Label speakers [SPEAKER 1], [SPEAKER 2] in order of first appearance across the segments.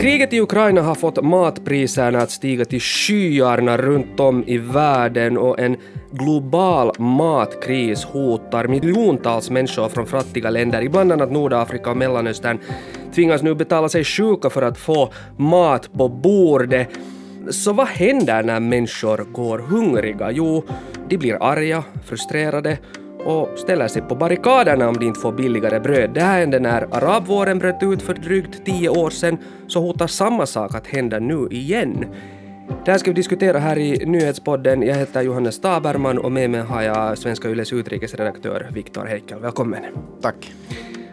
[SPEAKER 1] Kriget i Ukraina har fått matpriserna att stiga till skyarna runt om i världen och en global matkris hotar miljontals människor från fattiga länder i bland annat Nordafrika och Mellanöstern tvingas nu betala sig sjuka för att få mat på bordet. Så vad händer när människor går hungriga? Jo, de blir arga, frustrerade och ställer sig på barrikaderna om de inte får billigare bröd. Det här hände när arabvåren bröt ut för drygt tio år sedan, så hotar samma sak att hända nu igen. Det här ska vi diskutera här i nyhetspodden. Jag heter Johannes Taberman och med mig har jag Svenska Yles utrikesredaktör Viktor Heikel. Välkommen.
[SPEAKER 2] Tack.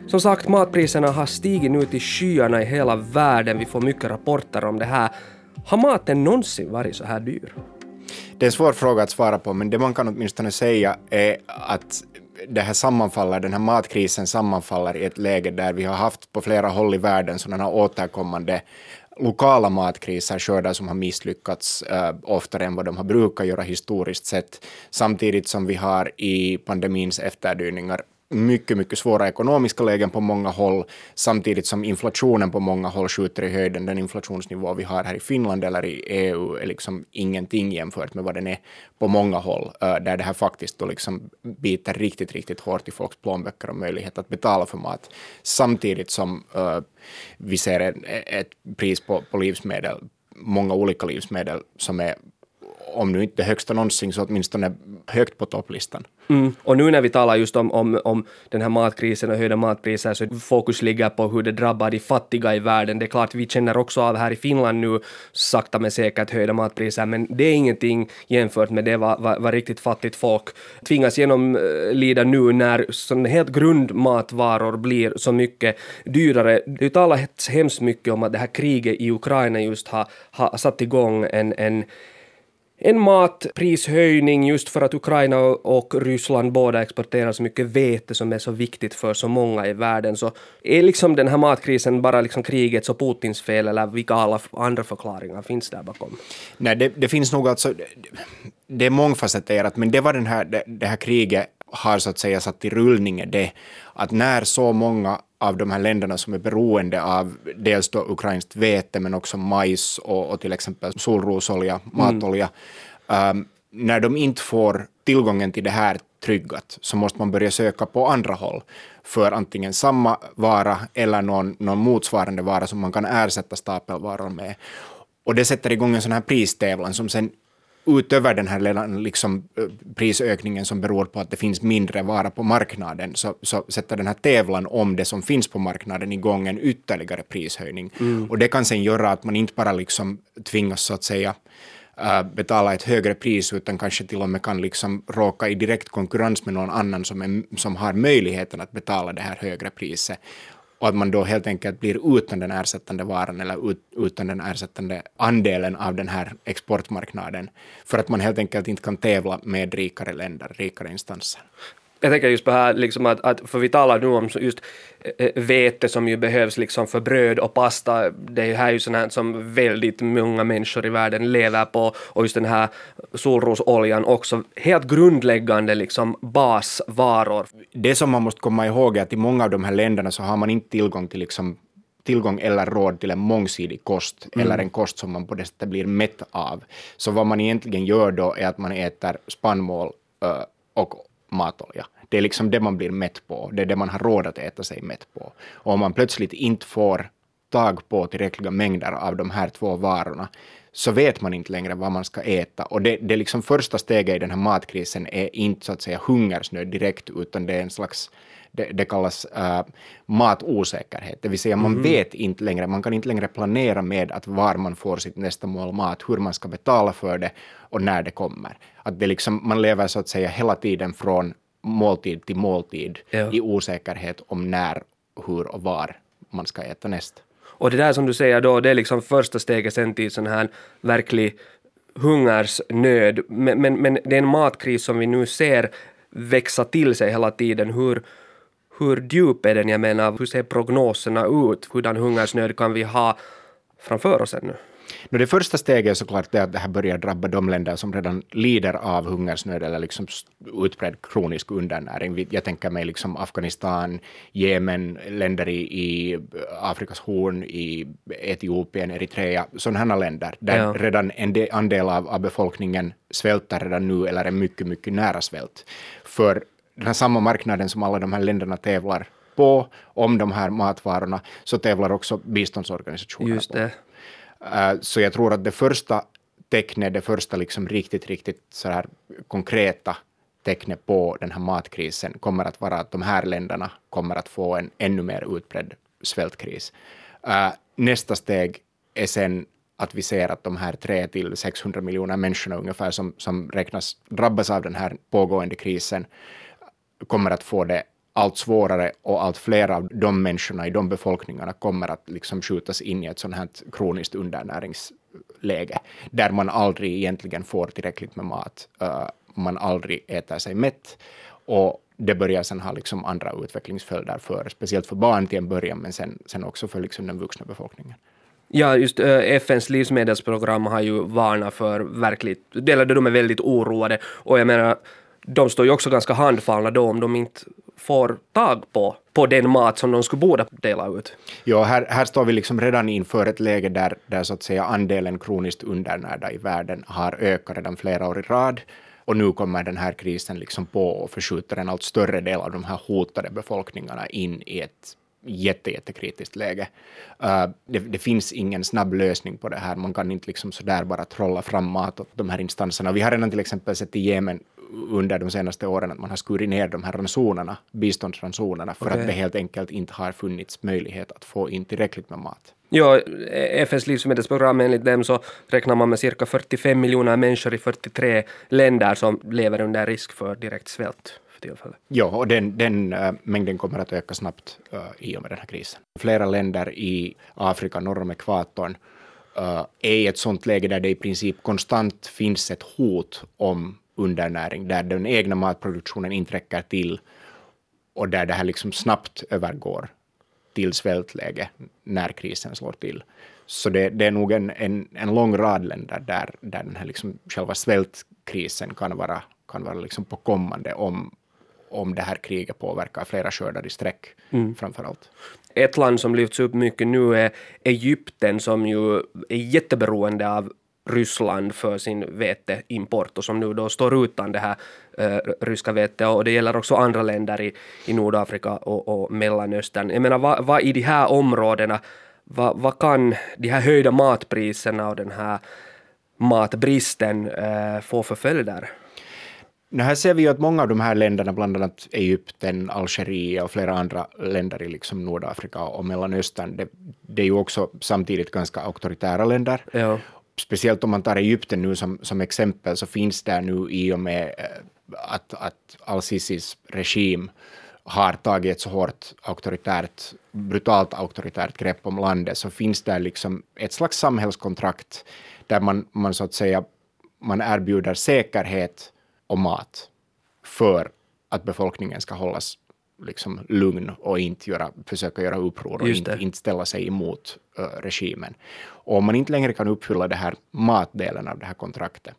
[SPEAKER 1] Som sagt, matpriserna har stigit nu till skyarna i hela världen. Vi får mycket rapporter om det här. Har maten någonsin varit så här dyr?
[SPEAKER 2] Det är en svår fråga att svara på, men det man kan åtminstone säga är att det här sammanfaller, den här matkrisen sammanfaller i ett läge där vi har haft på flera håll i världen sådana här återkommande lokala matkriser, skördar som har misslyckats äh, oftare än vad de har brukat göra historiskt sett, samtidigt som vi har i pandemins efterdyningar mycket, mycket svåra ekonomiska lägen på många håll, samtidigt som inflationen på många håll skjuter i höjden. Den inflationsnivå vi har här i Finland eller i EU är liksom ingenting jämfört med vad den är på många håll, eh, där det här faktiskt då liksom biter riktigt, riktigt hårt i folks plånböcker och möjlighet att betala för mat, samtidigt som uh, vi ser ett, ett pris på, på livsmedel, många olika livsmedel som är om nu inte högsta någonsin så åtminstone högt på topplistan.
[SPEAKER 1] Mm. Och nu när vi talar just om, om, om den här matkrisen och höjda matpriser så fokus ligger på hur det drabbar de fattiga i världen. Det är klart, vi känner också av här i Finland nu sakta men säkert höjda matpriser, men det är ingenting jämfört med det vad, vad, vad riktigt fattigt folk tvingas genomlida eh, nu när sån helt grundmatvaror blir så mycket dyrare. Det talas hemskt mycket om att det här kriget i Ukraina just har, har satt igång en, en en matprishöjning just för att Ukraina och Ryssland båda exporterar så mycket vete som är så viktigt för så många i världen. Så är liksom den här matkrisen bara liksom krigets och Putins fel eller vilka alla andra förklaringar finns där bakom?
[SPEAKER 2] Nej, det, det finns nog alltså, det är mångfacetterat, men det var den här, det, det här kriget har så att säga satt i rullning är det att när så många av de här länderna som är beroende av dels då ukrainskt vete men också majs och, och till exempel solrosolja, mm. matolja, um, när de inte får tillgången till det här tryggat så måste man börja söka på andra håll för antingen samma vara eller någon, någon motsvarande vara som man kan ersätta stapelvaror med. Och det sätter igång en sån här pristävlan som sen utöver den här liksom, prisökningen som beror på att det finns mindre vara på marknaden, så, så sätter den här tävlan om det som finns på marknaden igång en ytterligare prishöjning. Mm. Och det kan sen göra att man inte bara liksom tvingas så att säga betala ett högre pris utan kanske till och med kan liksom råka i direkt konkurrens med någon annan som, är, som har möjligheten att betala det här högre priset och att man då helt enkelt blir utan den ersättande varan eller ut, utan den ersättande andelen av den här exportmarknaden. För att man helt enkelt inte kan tävla med rikare länder, rikare instanser
[SPEAKER 1] jag tänker just på här, liksom att, att, för vi talar nu om just eh, vete som ju behövs liksom för bröd och pasta. Det här är ju sånt som väldigt många människor i världen lever på och just den här solrosoljan också. Helt grundläggande liksom basvaror.
[SPEAKER 2] Det som man måste komma ihåg är att i många av de här länderna så har man inte tillgång till liksom tillgång eller råd till en mångsidig kost mm. eller en kost som man på det sättet blir mätt av. Så vad man egentligen gör då är att man äter spannmål och matolja. Det är liksom det man blir mätt på, det är det man har råd att äta sig mätt på. Och om man plötsligt inte får tag på tillräckliga mängder av de här två varorna, så vet man inte längre vad man ska äta. Och det, det liksom första steget i den här matkrisen är inte så att säga hungersnöd direkt, utan det är en slags det, det kallas uh, matosäkerhet, det vill säga man mm. vet inte längre, man kan inte längre planera med att var man får sitt nästa mål mat, hur man ska betala för det och när det kommer. Att det liksom, man lever så att säga hela tiden från måltid till måltid ja. i osäkerhet om när, hur och var man ska äta näst.
[SPEAKER 1] Och det där som du säger då, det är liksom första steget sen till sån här verklig hungersnöd. Men, men, men det är en matkris som vi nu ser växa till sig hela tiden. Hur, hur djup är den? Jag menar, hur ser prognoserna ut? Hurdan hungersnöd kan vi ha framför oss ännu?
[SPEAKER 2] No, det första steget är såklart det att det här börjar drabba de länder som redan lider av hungersnöd eller liksom utbredd kronisk undernäring. Jag tänker mig liksom Afghanistan, Jemen, länder i, i Afrikas horn, i Etiopien, Eritrea, sådana här länder där ja. redan en del, andel av, av befolkningen svälter redan nu eller är mycket, mycket nära svält. För den här samma marknaden som alla de här länderna tävlar på om de här matvarorna, så tävlar också biståndsorganisationer
[SPEAKER 1] Just det.
[SPEAKER 2] på. Eh, så jag tror att det första tecknet, det första liksom riktigt, riktigt så här konkreta tecknet på den här matkrisen kommer att vara att de här länderna kommer att få en ännu mer utbredd svältkris. Eh, nästa steg är sen att vi ser att de här 3 till 600 miljoner människorna ungefär som, som räknas drabbas av den här pågående krisen kommer att få det allt svårare och allt fler av de människorna i de befolkningarna kommer att liksom skjutas in i ett sånt här kroniskt undernäringsläge, där man aldrig egentligen får tillräckligt med mat, uh, man aldrig äter sig mätt, och det börjar sen ha liksom andra utvecklingsföljder för, speciellt för barn till en början, men sen, sen också för liksom den vuxna befolkningen.
[SPEAKER 1] Ja, just eh, FNs livsmedelsprogram har ju varnat för verkligt, eller de är väldigt oroade, och jag menar, de står ju också ganska handfallna då om de inte får tag på, på den mat som de skulle borde dela ut.
[SPEAKER 2] Ja, här, här står vi liksom redan inför ett läge där, där så att säga andelen kroniskt undernärda i världen har ökat redan flera år i rad. Och nu kommer den här krisen liksom på och förskjuter en allt större del av de här hotade befolkningarna in i ett jätte, jättekritiskt läge. Uh, det, det, finns ingen snabb lösning på det här. Man kan inte liksom sådär bara trolla fram mat åt de här instanserna. Vi har redan till exempel sett i Jemen under de senaste åren att man har skurit ner de här ransonerna, biståndsransonerna, för okay. att det helt enkelt inte har funnits möjlighet att få in tillräckligt med mat.
[SPEAKER 1] Ja, FNs livsmedelsprogram enligt dem så räknar man med cirka 45 miljoner människor i 43 länder som lever under risk för direkt svält.
[SPEAKER 2] Ja, och den, den uh, mängden kommer att öka snabbt uh, i och med den här krisen. Flera länder i Afrika norr om ekvatorn uh, är i ett sådant läge där det i princip konstant finns ett hot om undernäring, där den egna matproduktionen inte räcker till och där det här liksom snabbt övergår till svältläge när krisen slår till. Så det, det är nog en, en, en, lång rad länder där, där den här liksom själva svältkrisen kan vara, kan vara liksom på kommande om, om det här kriget påverkar flera skördar i sträck mm. framför allt.
[SPEAKER 1] Ett land som lyfts upp mycket nu är Egypten som ju är jätteberoende av Ryssland för sin veteimport och som nu då står utan det här äh, ryska vetet och det gäller också andra länder i, i Nordafrika och, och Mellanöstern. Jag menar vad, vad i de här områdena, vad, vad kan de här höjda matpriserna och den här matbristen äh, få för följder?
[SPEAKER 2] Nu här ser vi ju att många av de här länderna, bland annat Egypten, Algeriet och flera andra länder i liksom Nordafrika och Mellanöstern, det, det är ju också samtidigt ganska auktoritära länder.
[SPEAKER 1] Ja
[SPEAKER 2] speciellt om man tar Egypten nu som, som exempel, så finns det nu i och med eh, att, att al-Sisis regim har tagit ett så hårt auktoritärt, brutalt auktoritärt grepp om landet, så finns det liksom ett slags samhällskontrakt där man, man så att säga man erbjuder säkerhet och mat för att befolkningen ska hållas liksom lugn och inte göra, försöka göra uppror och inte, inte, ställa sig emot uh, regimen. Och om man inte längre kan uppfylla det här matdelen av det här kontraktet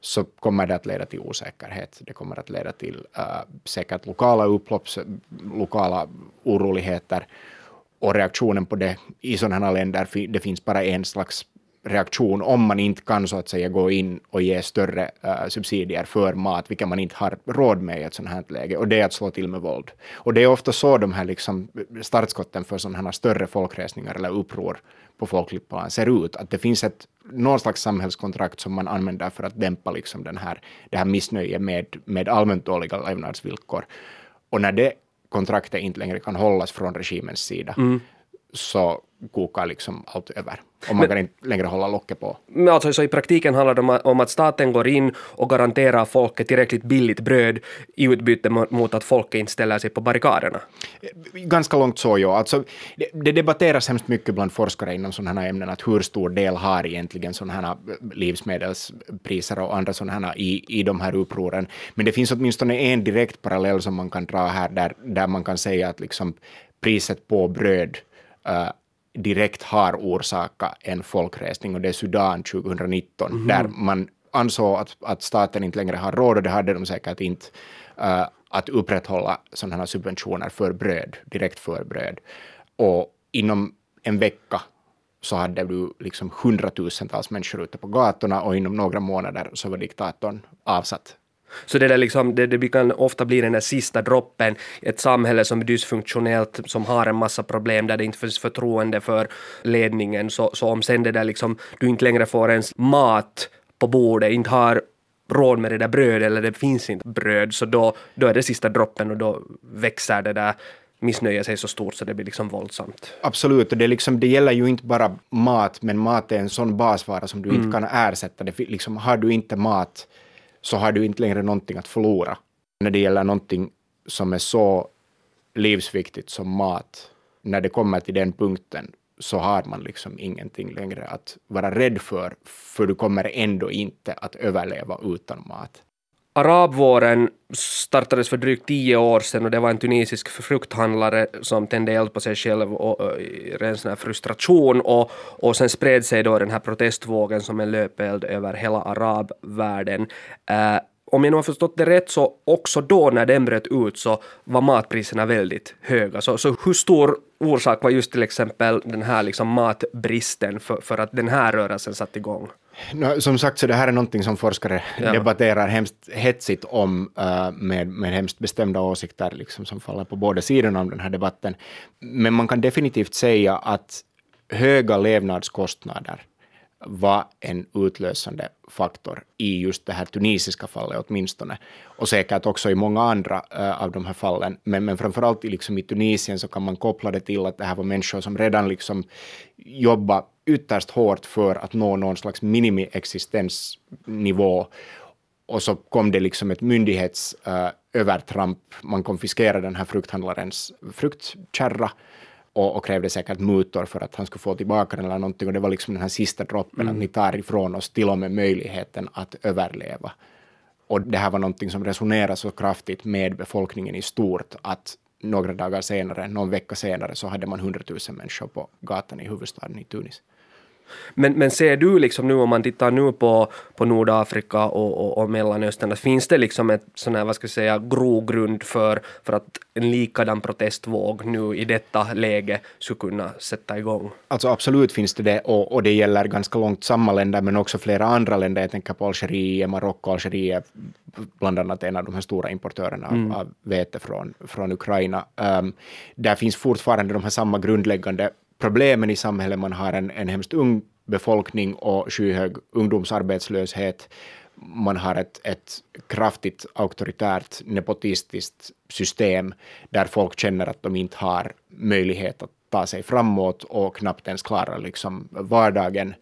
[SPEAKER 2] så kommer det att leda till osäkerhet. Det kommer att leda till uh, säkert lokala upplopp, lokala oroligheter och reaktionen på det i sådana här länder, det finns bara en slags reaktion om man inte kan så att säga gå in och ge större uh, subsidier för mat, vilket man inte har råd med i ett sådant här läge, och det är att slå till med våld. Och det är ofta så de här liksom startskotten för sådana här större folkresningar eller uppror på folkligt plan ser ut, att det finns ett någon slags samhällskontrakt som man använder för att dämpa liksom den här, det här missnöjet med, med allmänt dåliga levnadsvillkor. Och när det kontraktet inte längre kan hållas från regimens sida, mm så kokar liksom allt över. Och man men, kan inte längre hålla locket på.
[SPEAKER 1] Men alltså, så i praktiken handlar det om att, staten går in och garanterar folket tillräckligt billigt bröd i utbyte mot att folket inte ställer sig på barrikaderna?
[SPEAKER 2] Ganska långt så, ja. Alltså, det, det debatteras hemskt mycket bland forskare inom sådana här ämnen, att hur stor del har egentligen sådana här livsmedelspriser och andra sådana här i, i de här upproren. Men det finns åtminstone en direkt parallell som man kan dra här, där, där man kan säga att liksom priset på bröd uh, direkt har orsakat en folkresning och det är Sudan 2019, mm. där man ansåg att, att staten inte längre har råd, och det hade de säkert inte, uh, att upprätthålla sådana subventioner för bröd, direkt för bröd. Och inom en vecka så hade du liksom hundratusentals människor ute på gatorna och inom några månader så var diktatorn avsatt
[SPEAKER 1] så det, där liksom, det, det kan ofta bli den där sista droppen, ett samhälle som är dysfunktionellt, som har en massa problem, där det inte finns förtroende för ledningen, så, så om sen det där liksom, du inte längre får ens mat på bordet, inte har råd med det där brödet eller det finns inte bröd, så då, då är det sista droppen och då växer det där missnöje sig så stort så det blir liksom våldsamt.
[SPEAKER 2] Absolut, och det, liksom, det gäller ju inte bara mat, men mat är en sån basvara som du mm. inte kan ersätta. Det, liksom, har du inte mat så har du inte längre någonting att förlora. När det gäller någonting som är så livsviktigt som mat, när det kommer till den punkten så har man liksom ingenting längre att vara rädd för, för du kommer ändå inte att överleva utan mat.
[SPEAKER 1] Arabvåren startades för drygt tio år sedan och det var en tunisisk frukthandlare som tände eld på sig själv och, i ren sån frustration och, och sen spred sig då den här protestvågen som en löpeld över hela arabvärlden. Uh, om jag nu har förstått det rätt så också då när den bröt ut så var matpriserna väldigt höga. Så, så hur stor orsak var just till exempel den här liksom matbristen för, för att den här rörelsen satte igång?
[SPEAKER 2] No, som sagt, så det här är någonting som forskare ja. debatterar hemskt hetsigt om uh, med, med hemskt bestämda åsikter liksom, som faller på båda sidorna om den här debatten. Men man kan definitivt säga att höga levnadskostnader var en utlösande faktor i just det här tunisiska fallet åtminstone, och säkert också i många andra uh, av de här fallen. Men, men framförallt liksom i Tunisien så kan man koppla det till att det här var människor som redan liksom jobbade ytterst hårt för att nå någon slags minimiexistensnivå. Och så kom det liksom ett myndighetsövertramp. Eh, uh, man konfiskerade den här frukthandlarens fruktkärra och, och, krävde säkert mutor för att han skulle få tillbaka den eller någonting. Och det var liksom den här sista droppen, mm. att ni tar ifrån oss till och med möjligheten att överleva. Och det här var någonting som resonerade så kraftigt med befolkningen i stort att några dagar senare, någon vecka senare, så hade man hundratusen människor på gatan i huvudstaden i Tunis.
[SPEAKER 1] Men, men ser du liksom nu om man tittar nu på, på Nordafrika och, och, och Mellanöstern, finns det liksom ett sån här, vad ska jag säga, grogrund för, för att en likadan protestvåg nu i detta läge skulle kunna sätta igång?
[SPEAKER 2] Alltså absolut finns det det och, och det gäller ganska långt samma länder men också flera andra länder. Jag tänker på Algeriet, Marocko, Algeriet bland annat en av de här stora importörerna mm. av, av vete från, från Ukraina. Um, där finns fortfarande de här samma grundläggande problemen i samhället. Man har en, en hemskt ung befolkning och skyhög ungdomsarbetslöshet. Man har ett, ett kraftigt auktoritärt nepotistiskt system där folk känner att de inte har möjlighet att ta sig framåt och knappt ens klarar liksom vardagen.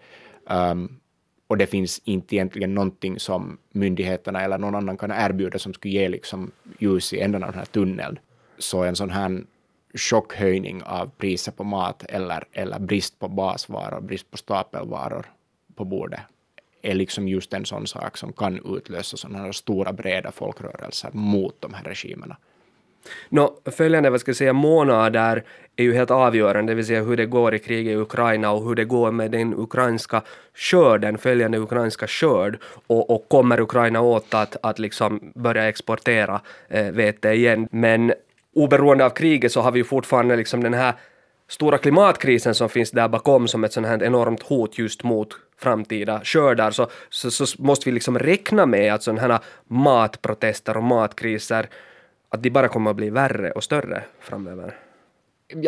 [SPEAKER 2] Um, och det finns inte egentligen någonting som myndigheterna eller någon annan kan erbjuda som skulle ge liksom ljus i änden av den här tunneln. Så en sån här chockhöjning av priser på mat eller, eller brist på basvaror, brist på stapelvaror på bordet är liksom just en sån sak som kan utlösa sådana här stora breda folkrörelser mot de här regimerna.
[SPEAKER 1] No, följande vad ska jag säga, månader är ju helt avgörande, det vill säga hur det går i kriget i Ukraina och hur det går med den ukrainska skörden, följande ukrainska skörd och, och kommer Ukraina åt att, att liksom börja exportera eh, vete igen. Men oberoende av kriget så har vi ju fortfarande liksom den här stora klimatkrisen som finns där bakom som ett sånt här enormt hot just mot framtida skördar så, så, så måste vi liksom räkna med att sådana här matprotester och matkriser att de bara kommer att bli värre och större framöver.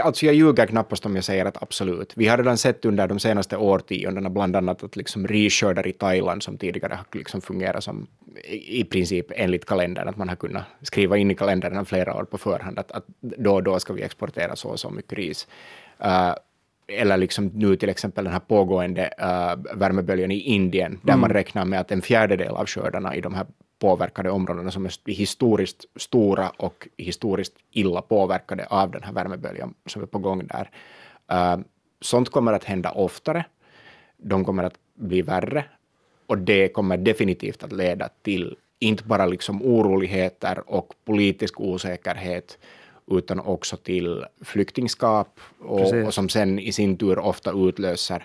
[SPEAKER 2] Alltså jag ljuger knappast om jag säger att absolut. Vi har redan sett under de senaste årtiondena bland annat att liksom risskördar i Thailand som tidigare har liksom fungerat som i princip enligt kalendern, att man har kunnat skriva in i kalendern flera år på förhand att, att då och då ska vi exportera så och så mycket ris. Uh, eller liksom nu till exempel den här pågående uh, värmeböljan i Indien, där mm. man räknar med att en fjärdedel av skördarna i de här påverkade områdena som är historiskt stora och historiskt illa påverkade av den här värmeböljan som är på gång där. Uh, sånt kommer att hända oftare. De kommer att bli värre och det kommer definitivt att leda till inte bara liksom oroligheter och politisk osäkerhet utan också till flyktingskap och, och, som sen i sin tur ofta utlöser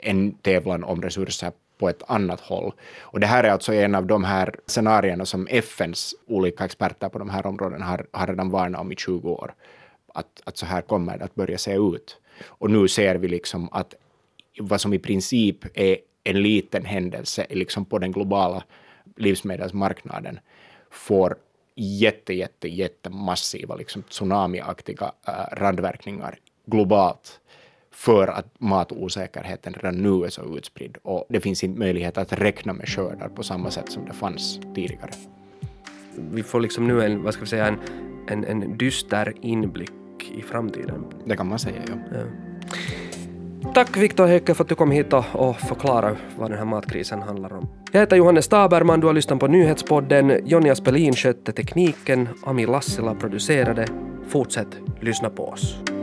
[SPEAKER 2] en tävlan om resurser på ett annat håll. Och det här är alltså en av de här scenarierna som FNs olika experter på de här områdena har, har redan varnat om i 20 år. Att, att så här kommer det att börja se ut. Och nu ser vi liksom att vad som i princip är en liten händelse liksom på den globala livsmedelsmarknaden får jätte, jätte, jätte massiva liksom tsunamiaktiga äh, randverkningar globalt för att matosäkerheten redan nu är så utspridd och det finns inte möjlighet att räkna med skördar på samma sätt som det fanns tidigare.
[SPEAKER 1] Vi får liksom nu en, vad ska vi säga, en, en, en dyster inblick i framtiden.
[SPEAKER 2] Det kan man säga, ja. ja.
[SPEAKER 1] Tack Viktor Höcke för att du kom hit och, förklarade vad den här matkrisen handlar om. Jag heter Johannes Taberman, du har lyssnat på Nyhetspodden. Jonny Aspelin skötte tekniken, Ami Lassila producerade. Fortsätt lyssna på oss.